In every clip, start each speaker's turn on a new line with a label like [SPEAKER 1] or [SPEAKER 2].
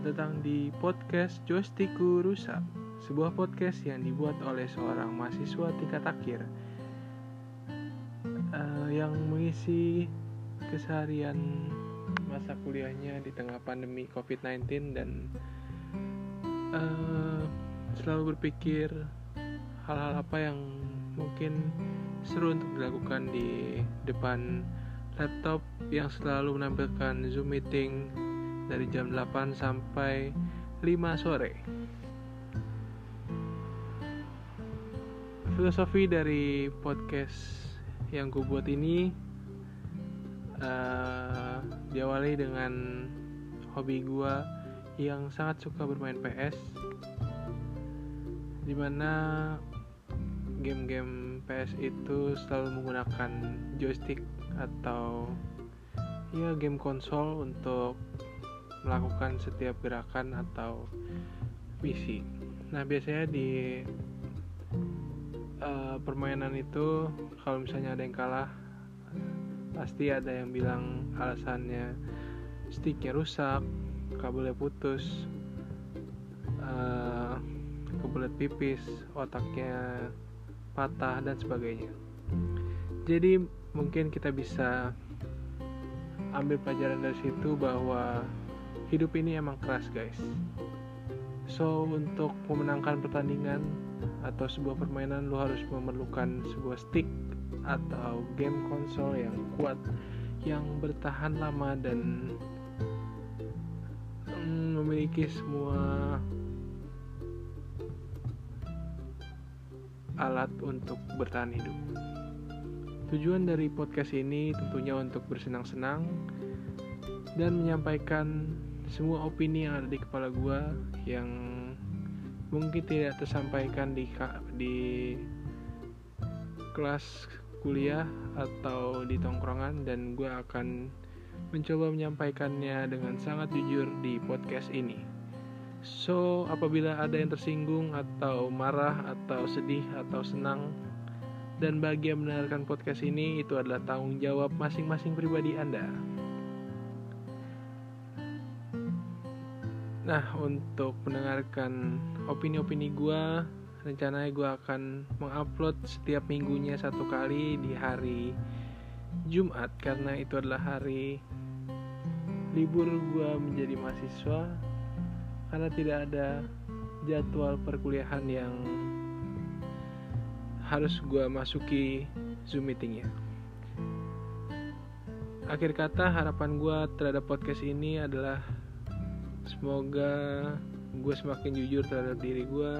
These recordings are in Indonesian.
[SPEAKER 1] datang di podcast Joystickku Rusak, sebuah podcast yang dibuat oleh seorang mahasiswa tingkat akhir uh, yang mengisi keseharian masa kuliahnya di tengah pandemi COVID-19 dan uh, selalu berpikir hal-hal apa yang mungkin seru untuk dilakukan di depan laptop yang selalu menampilkan Zoom meeting dari jam 8 sampai 5 sore. Filosofi dari podcast yang gue buat ini uh, diawali dengan hobi gue yang sangat suka bermain PS di mana game-game PS itu selalu menggunakan joystick atau ya game konsol untuk melakukan setiap gerakan atau misi. Nah biasanya di uh, permainan itu kalau misalnya ada yang kalah pasti ada yang bilang alasannya sticknya rusak, kabelnya putus, uh, kebelet pipis, otaknya patah dan sebagainya. Jadi mungkin kita bisa ambil pelajaran dari situ bahwa hidup ini emang keras guys. So untuk memenangkan pertandingan atau sebuah permainan lu harus memerlukan sebuah stick atau game konsol yang kuat yang bertahan lama dan mm, memiliki semua alat untuk bertahan hidup. Tujuan dari podcast ini tentunya untuk bersenang-senang dan menyampaikan semua opini yang ada di kepala gue yang mungkin tidak tersampaikan di di kelas kuliah atau di tongkrongan dan gue akan mencoba menyampaikannya dengan sangat jujur di podcast ini. So, apabila ada yang tersinggung atau marah atau sedih atau senang dan bahagia mendengarkan podcast ini, itu adalah tanggung jawab masing-masing pribadi Anda. Nah, untuk mendengarkan opini-opini gue, rencananya gue akan mengupload setiap minggunya satu kali di hari Jumat karena itu adalah hari libur gue menjadi mahasiswa karena tidak ada jadwal perkuliahan yang harus gue masuki Zoom meetingnya. Akhir kata harapan gue terhadap podcast ini adalah semoga gue semakin jujur terhadap diri gue,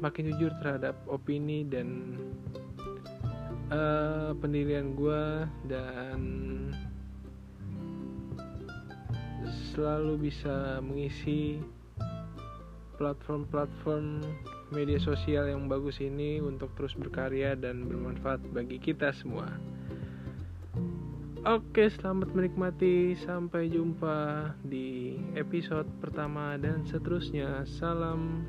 [SPEAKER 1] makin jujur terhadap opini dan uh, pendirian gue dan selalu bisa mengisi platform-platform media sosial yang bagus ini untuk terus berkarya dan bermanfaat bagi kita semua. Oke, selamat menikmati. Sampai jumpa di episode pertama dan seterusnya. Salam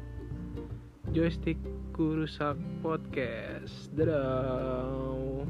[SPEAKER 1] joystick kurusak podcast. Dadah.